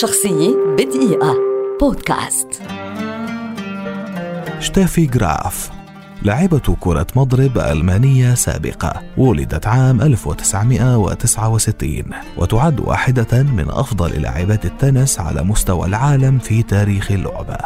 شخصية بدقيقة. بودكاست. شتيفي جراف لاعبة كرة مضرب ألمانية سابقة ولدت عام 1969 وتعد واحدة من أفضل لاعبات التنس على مستوى العالم في تاريخ اللعبة.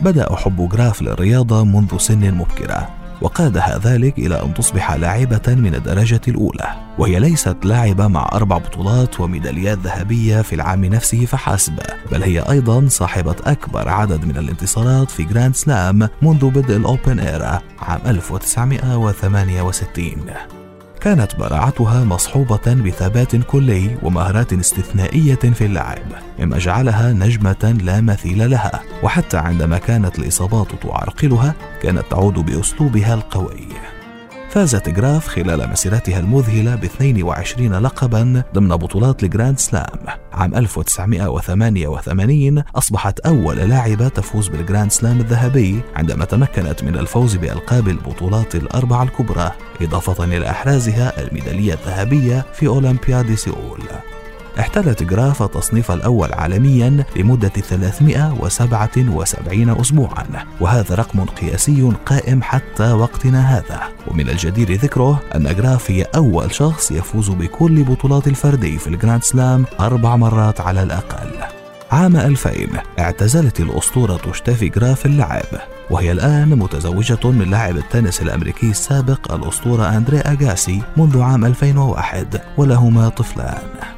بدأ حب جراف للرياضة منذ سن مبكرة. وقادها ذلك إلى أن تصبح لاعبة من الدرجة الأولى وهي ليست لاعبة مع أربع بطولات وميداليات ذهبية في العام نفسه فحسب بل هي أيضا صاحبة أكبر عدد من الانتصارات في جراند سلام منذ بدء ال Open Era عام 1968 كانت براعتها مصحوبة بثبات كلي ومهارات استثنائية في اللعب مما جعلها نجمة لا مثيل لها وحتى عندما كانت الإصابات تعرقلها كانت تعود بأسلوبها القوي. فازت جراف خلال مسيرتها المذهلة ب 22 لقبا ضمن بطولات الجراند سلام. عام 1988 أصبحت أول لاعبة تفوز بالجراند سلام الذهبي عندما تمكنت من الفوز بألقاب البطولات الأربعة الكبرى إضافة إلى إحرازها الميدالية الذهبية في أولمبياد سيول. احتلت جراف التصنيف الأول عالميا لمدة 377 أسبوعا وهذا رقم قياسي قائم حتى وقتنا هذا. ومن الجدير ذكره أن جراف هي أول شخص يفوز بكل بطولات الفردي في الجراند سلام أربع مرات على الأقل. عام 2000 اعتزلت الأسطورة شتافي جراف اللعب وهي الآن متزوجة من لاعب التنس الأمريكي السابق الأسطورة أندري أجاسي منذ عام 2001 ولهما طفلان.